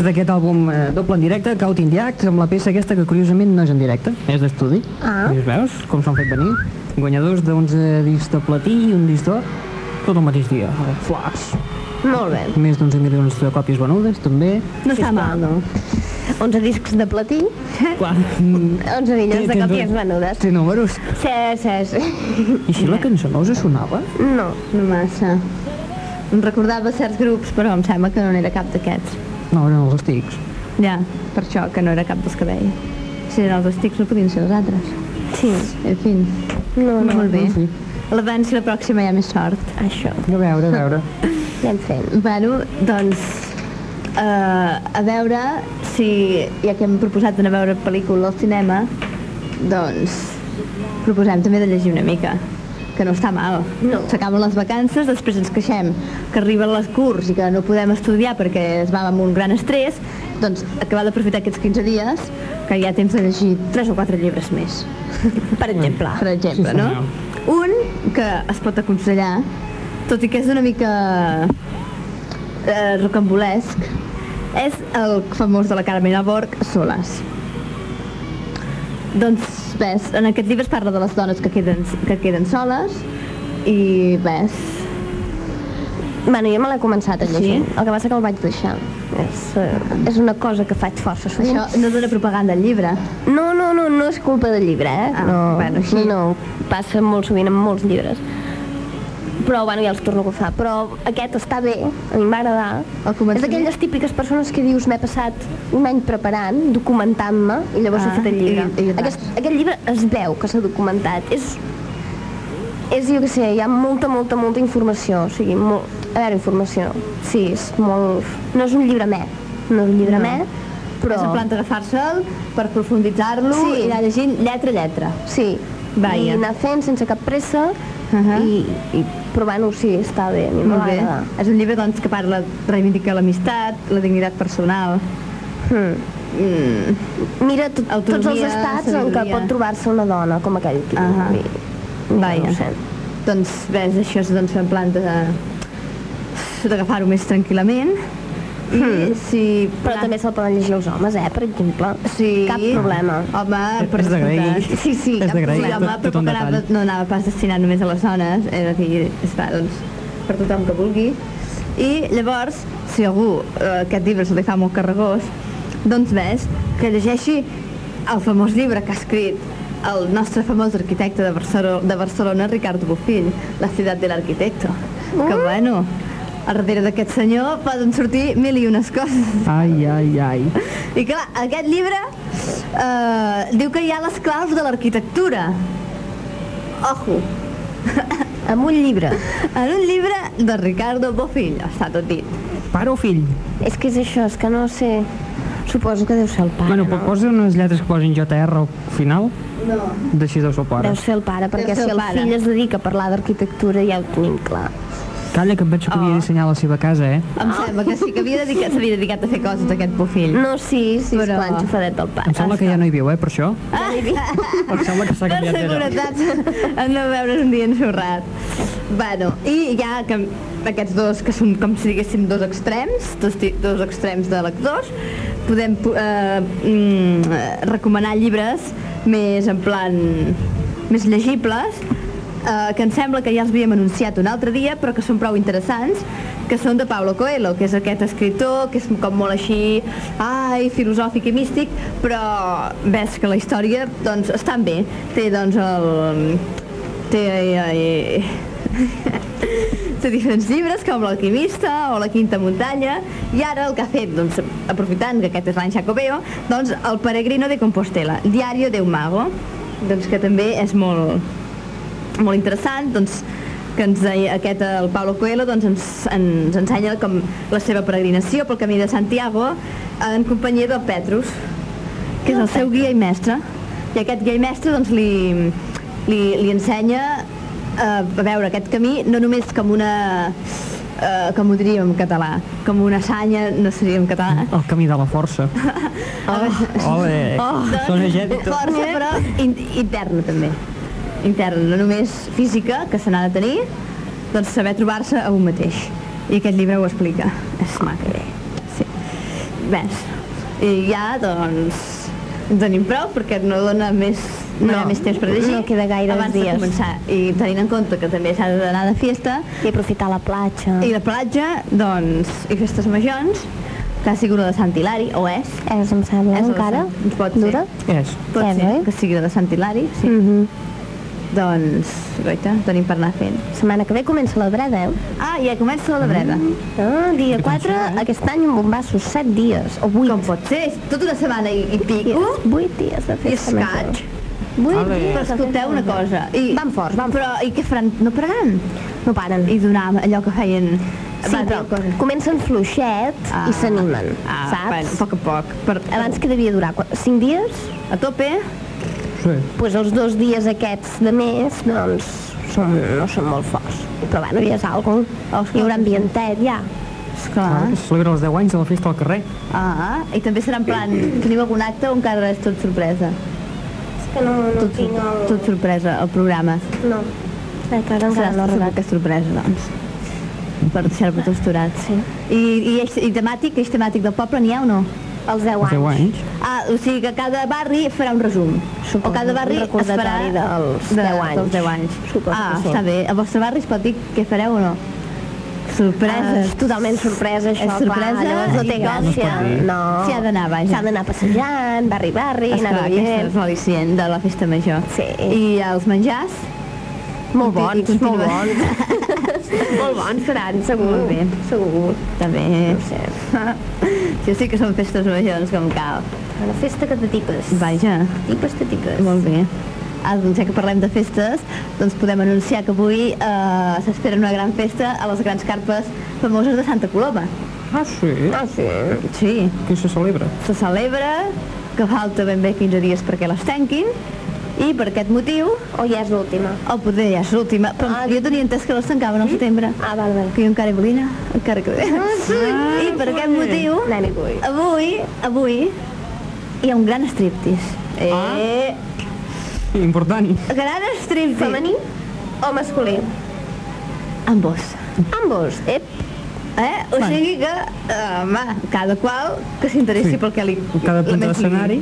Sticks des d'aquest àlbum eh, doble en directe, Caut in the Act, amb la peça aquesta que curiosament no és en directe, és d'estudi. Ah. I veus com s'han fet venir? Guanyadors d'11 discs de platí i un disc d'or, tot el mateix dia, el Flash. Molt bé. Més d'11 milions de còpies venudes, també. No està mal, no? 11 discs de platí, Clar, mm, 11 milions de còpies venudes. Té números. Sí, sí, sí. I així la cançó no us sonava? No. No massa. Em recordava certs grups, però em sembla que no n'era cap d'aquests. No, eren els Sticks. Ja, per això que no era cap dels que veia. Si eren els estics no podien ser els altres. Sí. En fi, No, no. molt bé. en fi. L'abans i la pròxima hi ha més sort. Això. A veure, a veure. Anem fent. Bueno, doncs, uh, a veure si, ja que hem proposat anar a veure pel·lícula al cinema, doncs proposem també de llegir una mica que no està mal. No. S'acaben les vacances, després ens queixem que arriben les curs i que no podem estudiar perquè es va amb un gran estrès, doncs acabar d'aprofitar aquests 15 dies que hi ha temps de llegir 3 o 4 llibres més. Per exemple. Per exemple, Sí, no? Un que es pot aconsellar, tot i que és una mica eh, rocambolesc, és el famós de la Carmina Borg, Soles. Doncs, ves, en aquest llibre es parla de les dones que queden, que queden soles i, ves, Bueno, jo me l'he començat a llegir. Sí? El que passa que el vaig deixar. És, eh, és una cosa que faig força sovint. això no dona propaganda al llibre. No, no, no, no és culpa del llibre, eh? Ah, no, bueno, així. no, no, passa molt sovint amb molts llibres. Però, bueno, ja els torno a agafar. Però aquest està bé, a mi m'agrada. És d'aquelles típiques persones que dius m'he passat un any preparant, documentant-me, i llavors Ah, he fet el llibre. i- i aquest, aquest llibre es veu que s'ha documentat. És, és, jo què sé, hi ha molta, molta, molta informació. O sigui, molt, a veure, informació. Sí, és molt... No és un llibre me. No és un llibre No. me, però... És en plan d'agafar-se'l per profunditzar-lo Sí. i anar llegint lletra a lletra. Sí, Vaja. i anar fent sense cap pressa Ahà. i, i provant-ho, sí, està bé, a mi m'agrada. És un llibre doncs, que parla, reivindica l'amistat, la dignitat personal. Hmm. Mm. Mira tot, tots els Autonomia, estats en què sabidoria. pot trobar-se una dona, com aquell aquí. Ahà. I, Vaja. No sé. Doncs ves, això és doncs, en plan de d'agafar-ho més tranquil·lament. I si... Però també se'l poden llegir els homes, eh, per exemple. Sí. Cap problema. Home, per És d'agrair. Sí, sí, És cap d'agrair. Sí, problema. home, tot però que anava, no anava pas destinat només a les dones, és a dir, es fa, doncs, per tothom que vulgui. I llavors, si algú eh, aquest llibre se li fa molt carregós, doncs ves que llegeixi el famós llibre que ha escrit el nostre famós arquitecte de Barcelona, de Barcelona Ricardo Bofill, La ciutat de l'arquitecto. Que bueno, a darrere d'aquest senyor poden sortir mil i unes coses. Ai, ai, ai. I clar, aquest llibre eh, diu que hi ha les claus de l'arquitectura. Ojo, Amb un llibre. en un llibre de Ricardo Bofill, està tot dit. Pare o fill? És que és això, és que no sé... Suposo que deu ser el pare, bueno, no? posa unes lletres que posin JR al final, No. d'així deu ser el pare. Deu ser el pare, perquè si el el pare. fill es dedica a parlar d'arquitectura ja ho tenim clar. Calla, que em penso que Oh. havia dissenyat la seva casa, eh? Em sembla que sí que havia dedicat, s'havia dedicat a fer coses aquest Bofill. No, sí, sí, Però- esclar, enxufadet del pare. Em sembla que ja no hi viu, eh, per això. Ah, Em sembla que s'ha per canviat d'allò. seguretat, hem de veure's un dia ensorrat. Bueno, i ja que aquests dos, que són com si diguéssim dos extrems, dos, dos extrems de lectors, podem eh, mm, eh, recomanar llibres més en plan més llegibles eh, que em sembla que ja els havíem anunciat un altre dia però que són prou interessants que són de Paulo Coelho, que és aquest escritor, que és com molt així, ai, filosòfic i místic, però ves que la història, doncs, estan bé. Té, doncs, el... Té... Eh, té diferents llibres com l'alquimista o la quinta muntanya i ara el que ha fet, doncs, aprofitant que aquest és l'any Jacobeo, doncs el peregrino de Compostela, Diario de un mago doncs que també és molt, molt interessant doncs, que ens deia aquest, el Paulo Coelho doncs ens, ens ensenya com la seva peregrinació pel camí de Santiago en companyia del Petrus que és el seu guia i mestre i aquest guia i mestre doncs li, li, li ensenya eh, a veure aquest camí no només com una eh, com ho diríem en català com una sanya, no seria en català El camí de la força. Ole, Oh, són agèditos. força, però in, interna també. Interna, no només física, que se n'ha de tenir, doncs saber trobar-se a un mateix. I aquest llibre ho explica. És maco. Sí. Ves. I ja, doncs, en tenim prou, perquè no dona més no, No, més temps per llegir no queda gaires abans dies. de començar i tenint en compte que també s'ha d'anar de fiesta I aprofitar la platja. i la platja, doncs, i festes majors que ha sigut la de Sant Hilari, o és És, em sembla, És encara. Sant- pot ser. Dura. És. pot ser que sigui la de Sant Hilari sí. Mm -hmm. Doncs, goita, tenim per anar fent. Setmana que ve comença la breda, eh? Ah, ja comença la breda. Ah, dia 4, aquest any amb bombassos, 7 dies, o 8. Com pot ser? Tota una setmana i, i pico. 8 dies de I festa major. escaig. 8 Ale. dies Però escolteu una cosa. I, Van forts, van forts. Però, i què faran? No pararan? No paren. I donar allò que feien... Sí, Va, però cosa. comencen fluixet i s'animen, ah, saps? Bueno, a poc a poc. Per, Abans que devia durar 5 dies, A tope, Sí. doncs els dos dies aquests de més, doncs, són, no són molt forts. Però bueno, ja és alguna cosa. Hi haurà ambientet, ja. esclar. Es celebra els 10 anys de la festa al carrer. Ah, i també serà en plan, teniu algun acte o encara és tot sorpresa? És que no, no Tot, tinc el... tot sorpresa, el programa. No. Encara, encara Serà no arribat. que és sorpresa, doncs. Per deixar-vos tots aturats. Sí. I, i, eix, i temàtic, eix temàtic del poble n'hi ha o no? Els 10 Els 10 anys. anys. Ah, o sigui que cada barri farà un resum. Suposo, o cada barri es farà dels de, 10 anys. Dels 10 anys. Suposo ah, està bé. A vostre barri es pot dir què fareu o no? Ah, Sorpreses. és totalment sorpresa, això, És sorpresa clar, llavors no té gràcia. no. S'hi ha d'anar, vaja. S'ha d'anar passejant, barri, barri, anar Esclar, aquest veient. és l'al·licient de la festa major. Sí. I els menjars? Molt bons, molt bons. molt bons seran, segur. Molt bé. Segur. També. No sé. Sí, sí que són festes majors, com cal. Una festa que de tipes. Vaja, Tipes de tipes. molt bé. Ah, doncs ja que parlem de festes, doncs podem anunciar que avui eh, s'espera una gran festa a les grans carpes famoses de Santa Coloma. Ah, sí? Ah, sí. Sí, Qui se celebra? se celebra, que falta ben bé 15 dies perquè les tanquin, i per aquest motiu, O ja és l'última. o poder ja és l'última, però Ah, jo tenia entès que les tancaven al setembre. Ah, val, val. que jo encara hi volia anar, encara que... Ah, I per aquest motiu, avui, avui, hi ha un gran striptease. Eh, Important. gran striptease. Femení o masculí? Ambos. Ambos. Ep. Eh? O sigui que, eh, home, cada qual que s'interessi Sí. pel que li... Cada punt més li- d'escenari.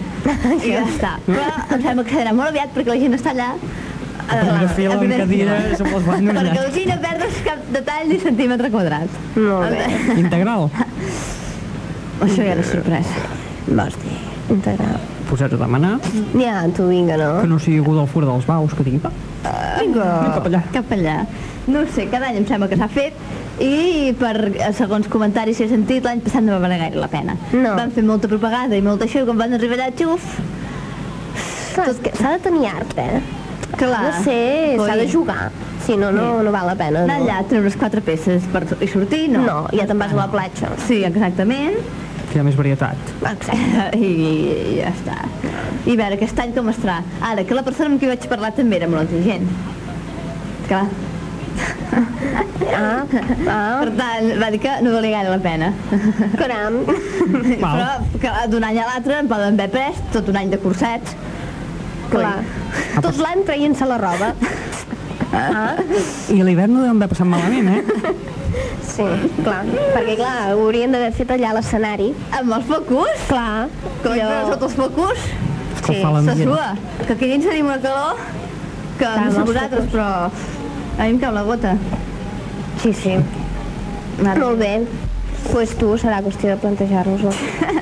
I ja està. Però em sembla que serà molt aviat perquè la gent està allà A primera fila, en cadires, amb les bandes Perquè gent no perdes cap detall ni centímetre quadrat. Molt bé. Integral. Això ja era sorpresa. Vols dir? Integral. Posats a demanar Ja, tu vinga, que no? no sigui algú del fur dels baus que digui, va, Vinga. cap allà. Cap allà. No ho sé, cada any em sembla que s'ha fet i per eh, segons comentaris que he sentit l'any passat no va valer gaire la pena. No. Van fer molta propaganda i molt això i quan van arribar allà, xuf, s'ha de tenir art, eh? clar. No sé, s'ha de jugar. Si no, no, no val la pena. Anar No, allà, treure les quatre peces per i sortir, no. no ja te'n vas a la platja. Sí, exactament. Que hi ha més varietat. Exacte. I, i ja està. I a veure, aquest any com estarà? Ara, que la persona amb qui vaig parlar també era molt intel·ligent. Clar. Ah, ah, Per tant, va dir que no valia gaire la pena. caram. Però que d'un any a l'altre en poden haver pres tot un any de cursets. Clar. Tot l'any traient-se la roba. Ah, I a l'hivern no deuen haver passat malament, eh? sí, clar. Perquè, clar, ho haurien d'haver fet allà a l'escenari. Amb els focus, Clar. com allò... sota els focus, Escalfar se sua. Que aquí dins tenim una calor que Clar, no sé vosaltres, però a mi em cau la gota. Sí, sí. Mare Molt bé. Pues tu serà qüestió de plantejar-nos-ho.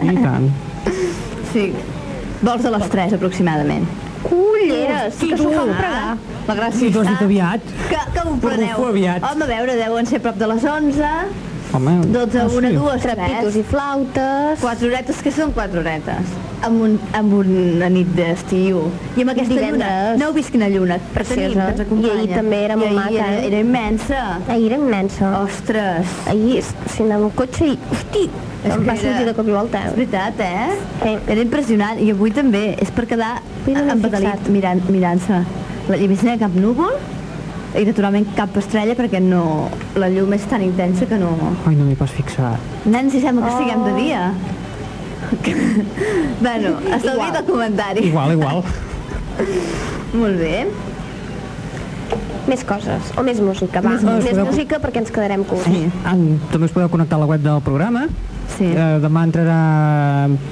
I tant. Sí. Vols de les 3, aproximadament. Culleres, Sí, que s'ho tu. fan pregar. La gràcia Sí, tu has dit aviat. Que, que ho preneu. ho aviat. Home, a veure, deuen ser prop de les 11, Home, 12, ah, 1, sí. 2, Trapitos 3. i flautes. Quatre horetes, que són quatre horetes? Amb, un, amb una nit d'estiu. I amb aquesta lluna. Divendres. No heu vist quina lluna? Preciosa. tenim, que ens acompanya. I ahir també era molt I maca, Era, eh? era immensa. Ahir era immensa. Ostres. Ahir, si anava amb cotxe i... Hosti, És em que va era- sortir de cop i volta. És veritat, eh? Sí. Era impressionant. I avui també. És per quedar no fixat. mirant- mirant-se. La I a més no hi ha cap núvol i naturalment cap estrella perquè no, la llum és tan intensa que no... Ai, no m'hi pas fixar. Nen, si sembla que estiguem de Oh. dia. bueno, estalvia't el comentari. Igual, igual. Molt bé. Més coses, o més música, va. Més Més, música. música perquè ens quedarem curts. Sí. Ah, també us podeu connectar a la web del programa. Sí. Eh, demà entrarà,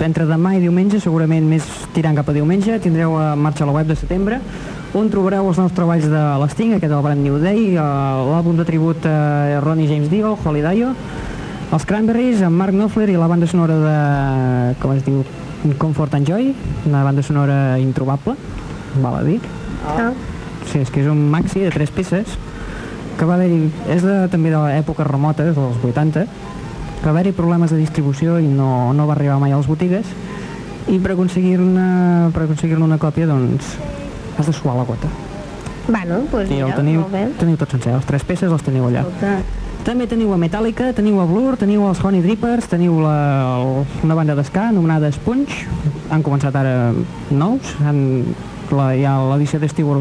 entre demà i diumenge, segurament més tirant cap a diumenge, tindreu a marxa la web de setembre, on trobareu els nous treballs de l'Sting, aquest del Brand New Day, eh, l'àlbum de tribut a Ronnie James Dio, Holy Dio, els Cranberries, amb Mark Knopfler i la banda sonora de, com es diu, Comfort and Joy, una banda sonora introbable, val a dir. Ah. Sí, és que és un maxi de tres peces que va haver-hi, és de, també de l'època remota, dels 80, que va haver-hi problemes de distribució i no, no va arribar mai a les botigues i per aconseguir-ne aconseguir una còpia doncs has de suar la gota Bueno, doncs pues el mira, teniu, molt bé. teniu tot sencer, les tres peces les teniu allà. Escolta, també teniu a Metallica, teniu a Blur, teniu els Honey Drippers, teniu la, el, una banda d'esca anomenada Sponge, han començat ara nous, han, la, ja l'edició d'estiu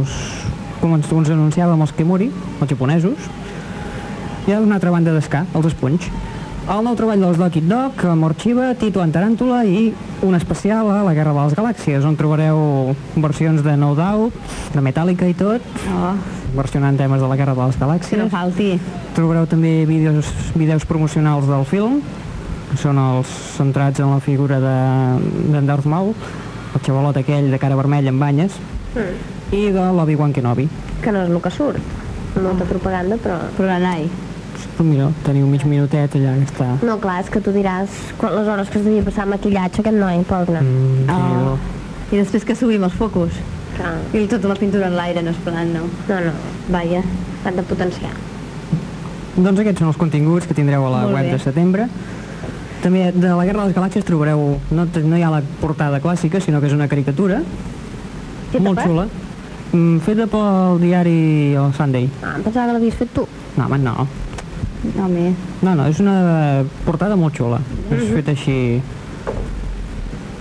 com ens, ens anunciàvem els Kemuri, els japonesos, hi ha una altra banda d'esca, els Sponge. El nou treball dels Doc It Dog, Amor Chiva, Tito en Taràntula i un especial a la Guerra de les Galàxies, on trobareu versions de No Doubt, de Metallica i tot, oh, versionant temes de la Guerra de les que Galàxies. no falti. Trobareu també vídeos, vídeos promocionals del film, que són els centrats en la figura de- d'en Darth Maul, el xavalot aquell de cara vermella amb banyes, Mm. i de l'Obi-Wan Kenobi. Que no és el que surt. Molta propaganda, però... Però l'anai. Pues mira, teniu mig minutet allà que està... No, clar, és que tu diràs quan les hores que es devia passar maquillatge aquest noi, pobre. Mm, Oh. I després que subim els focus. Clar. I tota la pintura en l'aire, no és plan, no. No, no, Vaja. han de potenciar. Doncs aquests són els continguts que tindreu a la Molt web bé. de setembre. També de la Guerra de les Galàxies trobareu, no, no hi ha la portada clàssica, sinó que és una caricatura, Feta molt per? xula, mm, feta pel diari El Sunday. Ah, em pensava que l'havies fet tu. No, home, no. Home, No, no, és una portada molt xula. És feta així...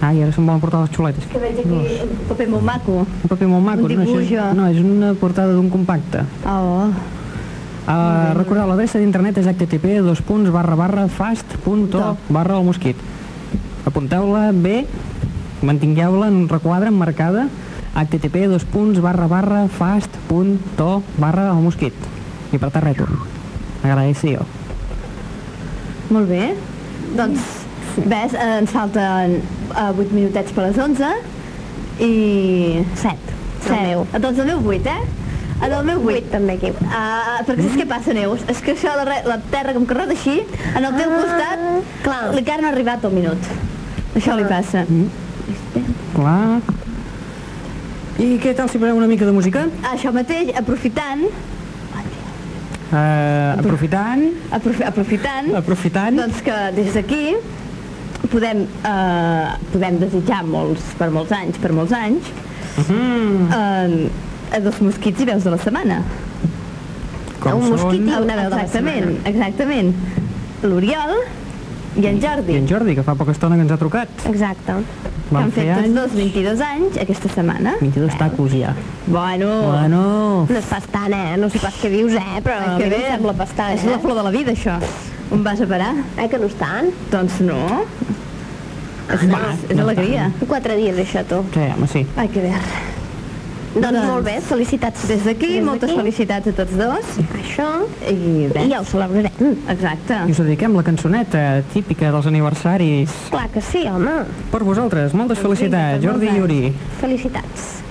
Ai, ara se'm volen portar les xuletes. que veig aquí un paper molt maco. Un paper molt maco. Un dibuix, no, això és, no, és una portada d'un compacte. Oh, Uh, recordeu, l'adreça d'internet és http dos punts barra barra fast punt o barra el mosquit. Apunteu-la bé, mantingueu-la en un requadre emmarcada http dos punts barra barra barra el mosquit. I apretar retorn. Agradeció. molt bé. Doncs, ves, eh, ens falten eh, 8 minutets per les 11 i... 7. 7. meu. Doncs el meu 8, eh? El del meu 8. 8 també aquí. Uh, perquè saps què passa, Neus? És que això, la, la terra com que rota així, en el teu Ah, costat, clar. li encara no ha arribat el minut. Això li passa. Clar. I què tal si parlem una mica de música? Això mateix, aprofitant, Uh, aprofitant, aprofi aprofitant, aprofitant, doncs que des d'aquí podem, eh, podem desitjar molts, per molts anys, per molts anys, mm, eh, a dos mosquits i veus de la setmana. com un mosquit són... i una veu de la Exactament, setmana. exactament. L'Oriol i en Jordi, I en Jordi, que fa poca estona que ens ha trucat. Exacte. que Van han fet tots dos 22 anys aquesta setmana. 22 tacos ja. Bueno, Bueno, No és pas tant, eh? No sé pas què dius, eh? Però a que mi bé, em sembla pas tant, és la eh? flor de la vida, això. On vas a parar? Eh, que no és tant? Doncs no. És, Va, és, és no alegria. Quatre dies, això, tu. sí, home, sí. Ai, que bé. Doncs molt bé, felicitats. Des d'aquí, moltes felicitats a tots dos. Això, I i res. ja ho celebrarem. Exacte. I us dediquem la cançoneta típica dels aniversaris Clar que sí, home. per vosaltres. Moltes felicitats, per Jordi i Yuri. Felicitats.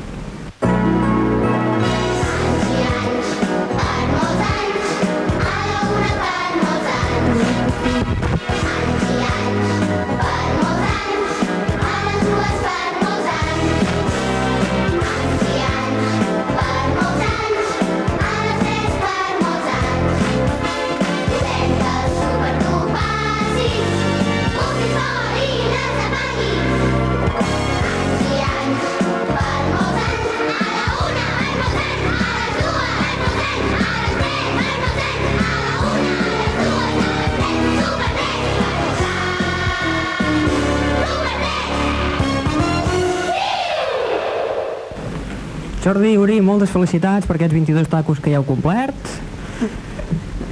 Jordi, Uri, moltes felicitats per aquests 22 tacos que ja heu complert.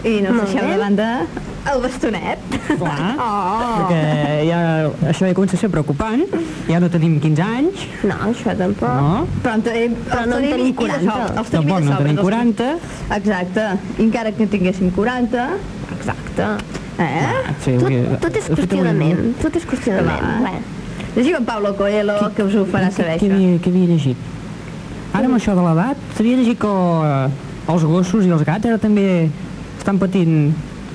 I no us deixeu de banda el bastonet. Clar, Oh! perquè ja, això ja comença a ser preocupant. Ja no tenim 15 anys, No, això tampoc. no? Però, en tenim, Però els no en tenim tenim i de 40. sobre, els tenim Tampoc no tenim els- 40. Exacte. I encara que tinguéssim 40, Exacte. eh? Sí, Tot, tot és de fet, qüestió de avui- ment. Tot és qüestió de ment. Clar. Res. Llegiu en Paulo Coelho, que us ho farà saber, això. què havia llegit? Ara amb això de l'edat, s'havia llegit que eh, els gossos i els gats ara també estan patint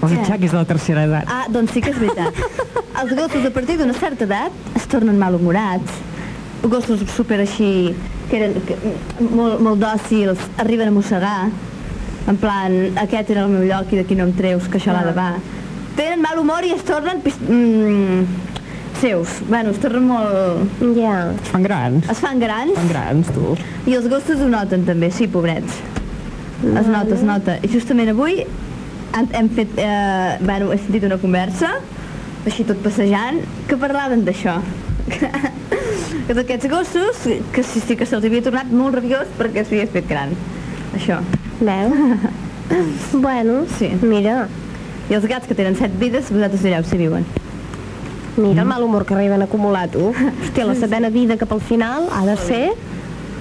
els Què? atxaquis de la tercera edat. Ah, doncs sí que és veritat. Els gossos a partir d'una certa edat es tornen malhumorats. Gossos super així, que eren que, molt, molt dòcils, arriben a mossegar. En plan, aquest era el meu lloc i d'aquí no em treus, que això l'ha de va. Tenen mal humor i es tornen mm, seus. Bueno, es tornen molt... Ja. Es fan grans. Es fan grans Es fan grans, tu. i els gossos ho noten també, sí, pobrets. Es nota, es nota. I justament avui hem, hem fet, eh, bueno, he sentit una conversa, així tot passejant, que parlaven d'això. que d'aquests gossos, que sí, sí que se'ls havia tornat molt rabiós perquè s'havia fet gran. Això. Veu? bueno, Sí. mira, I els gats que tenen set vides, vosaltres direu si viuen. Mira el mal humor que arriben a acumular, tu. Hòstia, la setena vida cap al final ha de ser...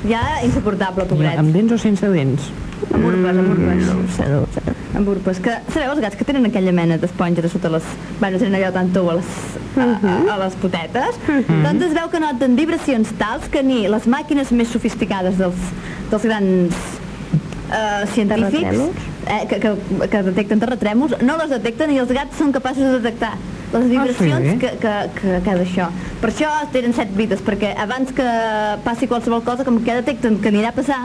Ja insuportable, pobrets. Amb dents o sense dents? Amb urpes, amb urpes. No sé, no sé. amb urpes, que sabeu els gats que tenen aquella mena d'esponja de sota les... Bueno, tenen allò tan tou a les, a, a, a les potetes, doncs es veu que noten vibracions tals que ni les màquines més sofisticades dels, dels grans eh, científics eh, que, que, que detecten terratrèmols, no les detecten i els gats són capaços de detectar les vibracions sí? que, que, que, que d'això. Per això tenen set vides, perquè abans que passi qualsevol cosa, com que detecten que anirà a passar,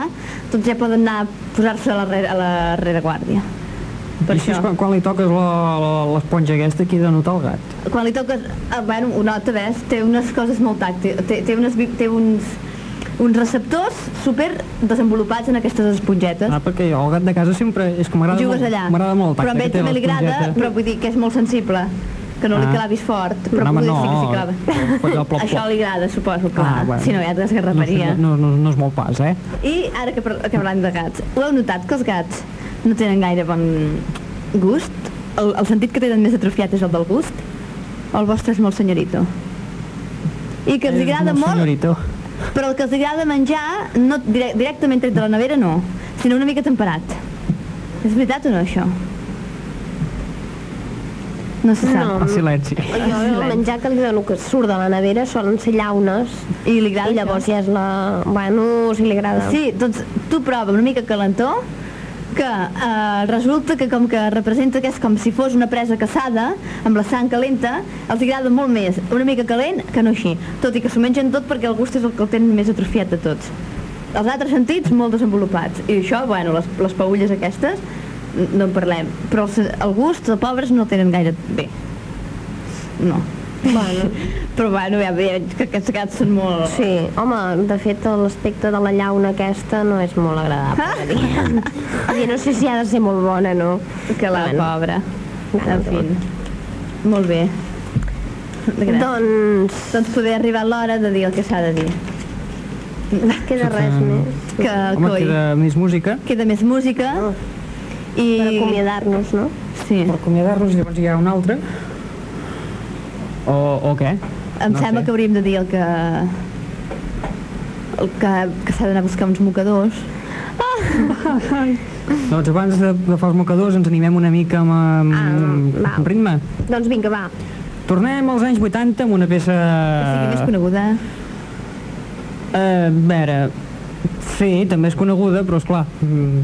doncs ja poden anar a posar-se a la, a la rereguàrdia. Per I és això. quan, quan li toques l'esponja aquesta ha de notar el gat. Quan li toques, ah, bueno, ho nota, ves, té unes coses molt tàctils, té, té, unes, té uns, uns receptors super desenvolupats en aquestes espongetes. Ah, perquè jo, el gat de casa sempre és que m'agrada molt, allà. molt el però a tacte ell també li agrada, però vull dir que és molt sensible, que no li Ah. clavis fort, però No, poder no, sí que s'hi clava. plop, Això li agrada, suposo, clar. Ah, bueno. Si no, ja t'esgarraparia. No, no, no, no és molt pas, eh? I ara que, que parlant de gats, ho heu notat que els gats no tenen gaire bon gust? El, el sentit que tenen més atrofiat és el del gust? O el vostre és molt senyorito? I que els agrada molt, senyorito. però el que els agrada menjar, no, direc directament tret de la nevera no, sinó una mica temperat. És veritat o no, això? No se sap. No. El silenci. Jo el menjar que li dono que surt de la nevera solen ser llaunes I li agrada i llavors això? ja és la... Bueno, si li agrada. Sí, doncs tu prova una mica calentó, que eh, resulta que com que representa que és com si fos una presa caçada, amb la sang calenta, els agrada molt més una mica calent que no així. Tot i que s'ho mengen tot perquè el gust és el que el tenen més atrofiat de tots. Els altres sentits molt desenvolupats. I això, bueno, les, les paulles aquestes, no en parlem. Però el, se- el gust, els pobres no tenen gaire bé. No. Bueno, Però bueno, ja veig que aquests gats són molt... sí, home, de fet l'aspecte de la llauna aquesta no és molt agradable. de dir. Vull dir, no sé si ha de ser molt bona, no? Que la Bueno. pobra. En fi. Molt bé. Gràcies. Doncs Doncs poder arribar l'hora de dir el que s'ha de dir. queda res més. Que, Home, coi, queda més música. queda més música. I... Per acomiadar-nos, no? Sí. Per acomiadar-nos, llavors hi ha una altra. O, o què? Em no sembla sé. que hauríem de dir el que... El que, que s'ha d'anar a buscar uns mocadors. Doncs abans de d'agafar els mocadors ens animem una mica amb, amb, Ah, va. amb ritme. Doncs vinga, va. Tornem als anys 80 amb una peça... Que sigui més coneguda. Eh, a veure, sí, també és coneguda, però esclar, mm,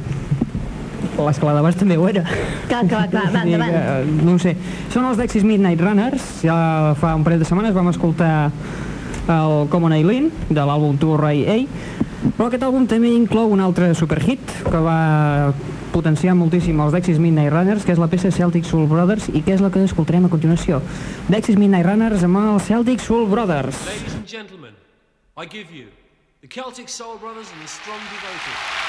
l'escala d'abans també ho era. Clar, clar, clar, va, endavant. que, no ho sé. Són els Dexys Midnight Runners. Ja fa un parell de setmanes vam escoltar el Common Eileen de l'àlbum Tour Ray A. Però aquest àlbum també inclou un altre superhit que va potenciar moltíssim els Dexys Midnight Runners, que és la peça Celtic Soul Brothers i que és la que escoltarem a continuació. Dexys Midnight Runners amb els Celtic Soul Brothers. Ladies and gentlemen, I give you the Celtic Soul Brothers and the Strong Devoted.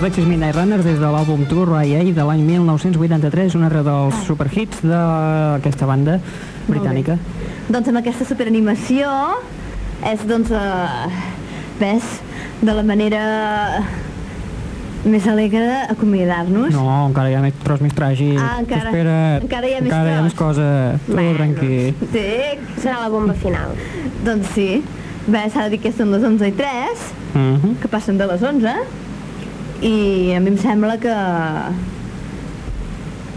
Els Lexus Midnight Runners des de l'àlbum Tour IA de l'any 1983, un altre dels superhits d'aquesta banda britànica. Doncs amb aquesta superanimació és, doncs, uh, ves, de la manera més alegre acomiadar-nos. No, encara hi ha més tros més tràgic. Ah, encara- Espera, encara hi ha més encara hi ha tros. més cosa. Tu, Bueno. tranquil. Sí, Serà la bomba final. doncs sí. Bé, s'ha de dir que són les 11 i 3, Mhm. que passen de les 11, i a mi em sembla que,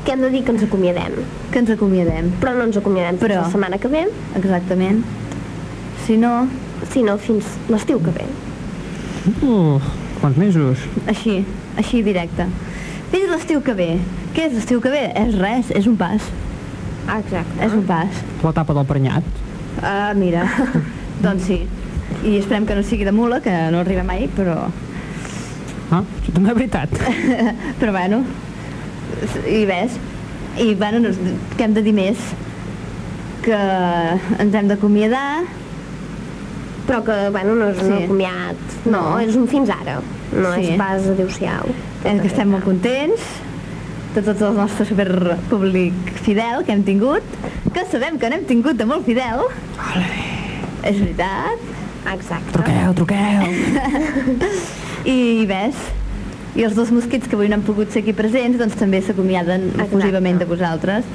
Que hem de dir que ens acomiadem. que ens acomiadem. Però no ens acomiadem fins Però- la setmana que ve, Exactament. Si no, sinó fins l'estiu que ve. Uh, quants mesos? així, així directe. Fins l'estiu que ve. Què és l'estiu que ve? És res, és un pas. Ah, exacte. És un pas. L'etapa del prenyat. Ah, mira. doncs sí. I esperem que no sigui de mula, que no arriba mai, però... Ah, això també és veritat. Però bueno, i ves. I bueno, no, què hem de dir més? Que ens hem d'acomiadar, Però que, bueno, no és un Sí. acomiat. No, No. és un fins ara. No Sí. és pas adéu-siau. és que estem molt contents de tot el nostre super públic fidel que hem tingut, que sabem que n'hem tingut de molt fidel. És veritat. Exacte. Truqueu, truqueu. I ves, i els dos mosquits que avui no han pogut ser aquí presents, doncs també s'acomiaden Exacte. efusivament de vosaltres.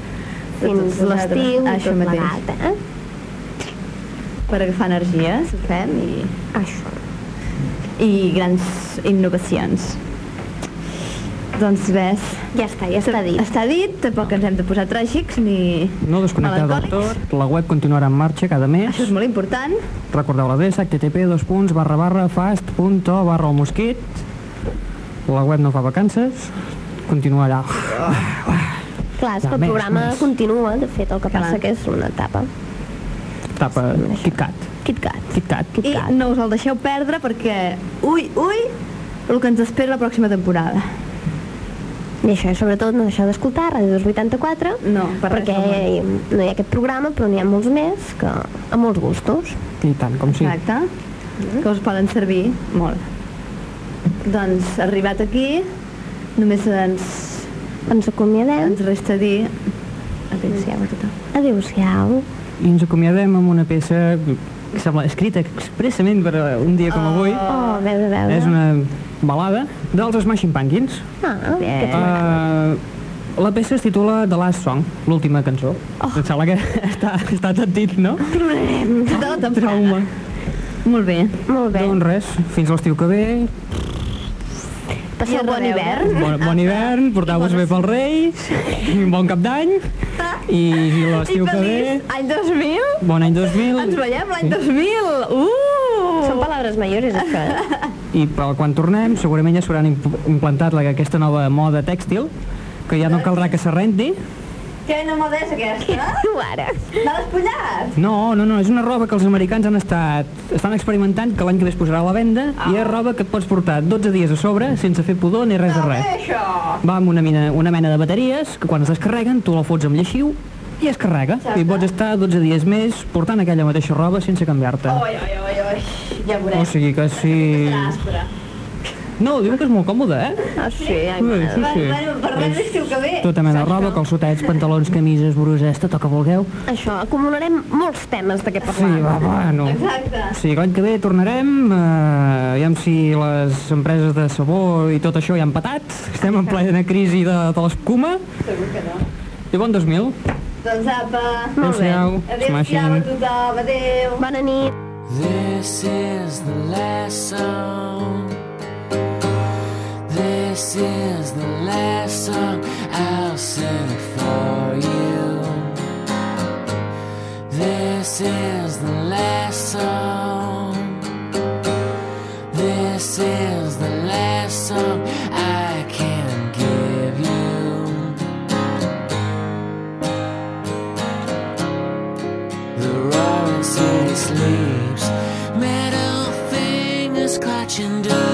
Fins l'estiu i Això tot plegat, eh? Per agafar energies, ho fem, i, Això. i grans innovacions. Doncs ves, Ja està, ja està dit. està dit, tampoc ens hem de posar tràgics ni No desconnecteu del tot. La web continuarà en marxa cada mes. Això és molt important. Recordeu l'adreça http dos punts barra barra fast.to barra el mosquit. La web no fa vacances. Continuarà. Clar, és que el més, programa més. continua, de fet, el que Clar. passa que és una etapa. Tapa KitKat. KitKat. KitKat. I no us el deixeu perdre perquè, ui, ui, el que ens espera la pròxima temporada. I això, sobretot, no deixeu d'escoltar Ràdio 284, No, per perquè món. no hi ha aquest programa, però n'hi ha molts més que a molts gustos. I tant, com sí. Exacte. Que us poden servir molt. Doncs, arribat aquí, només ens, Ens acomiadem. ens resta dir adéu-siau a tothom. Adéu-siau. I ens acomiadem amb una peça que sembla escrita expressament per un dia com avui. Oh, a veure, a veure. És una balada dels Smashing Pumpkins. Ah, Bé. Uh, la peça es titula The Last Song, l'última cançó. Oh. Em sembla que està, està tot dit, no? Temporada. Trauma. Molt bé. molt bé. Doncs res, fins l'estiu que ve. Passeu bon hivern. Bon, bon hivern, porteu-vos bé pels Reis, un bon cap d'any, i I l'estiu que ve, any 2000. bon any 2000, Ens veiem l'any 2000. Uh! Són paraules mayores, això. eh? i per quan tornem segurament ja s'hauran imp- implantat la, aquesta nova moda tèxtil, que ja no caldrà que s'arrendi. Quina moda és aquesta? Tu ara. L'ha despullat? No, no, no, és una roba que els americans han estat, estan experimentant, que l'any que ve es posarà a la venda, i és roba que et pots portar 12 dies a sobre sense fer pudor ni res de res. Això. Va amb una mena, una mena de bateries que quan es descarreguen tu la fots amb lleixiu i es carrega. I pots estar 12 dies més portant aquella mateixa roba sense canviar-te. Oi, oi, oi, oi. Ja O veurem. sigui que sí... No, diuen que és molt còmode, eh? Ah, sí, ai, Sí, sí, sí. Bueno, parlem l'estiu que ve. Tota mena de roba, calçotets, pantalons, camises, bruses, tot el que vulgueu. Això, acumularem molts temes de què Sí, parlar. va, bueno. Exacte. Sí, l'any que ve tornarem, eh, aviam si les empreses de sabó i tot això ja han patat, estem en plena crisi de, de l'escuma, Segur que no. i bon 2000. Doncs apa. Molt bé. Adéu-siau, Adéu-siau a tothom. Adéu. Bona nit. This is the last song. This is the last song I'll sing for you. This is the last song. This is the last song watching do.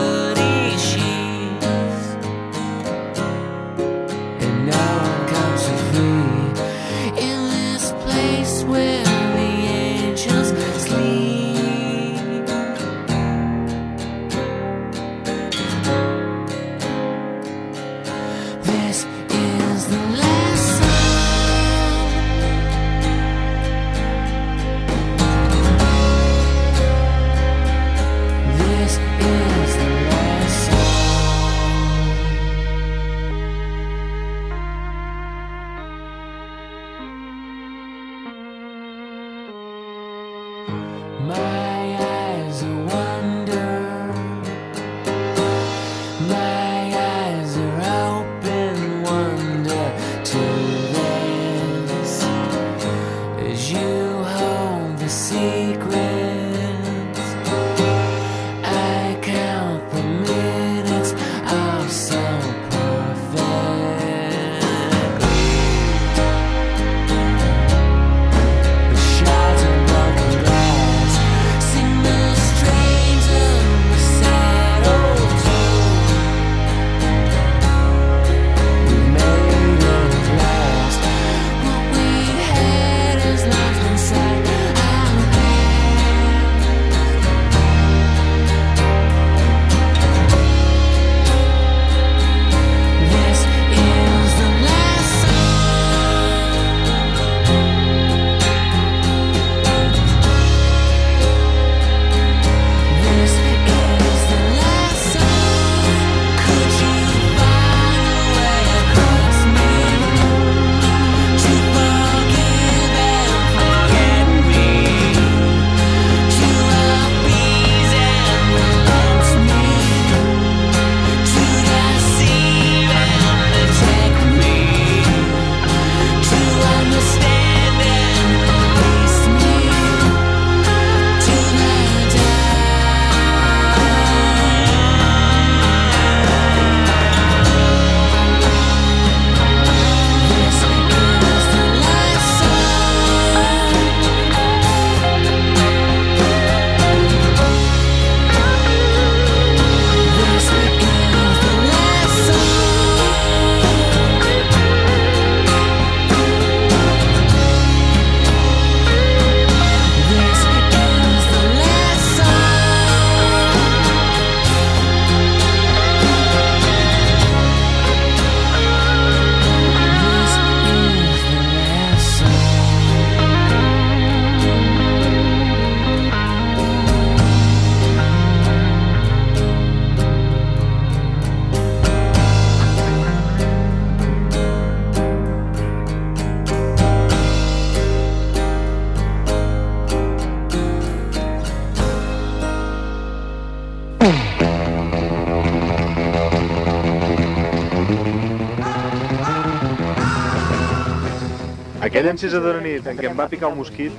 Ciències de la nit en què em va picar un mosquit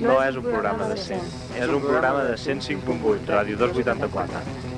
no és un programa de 100, és un programa de 105.8, Ràdio 284.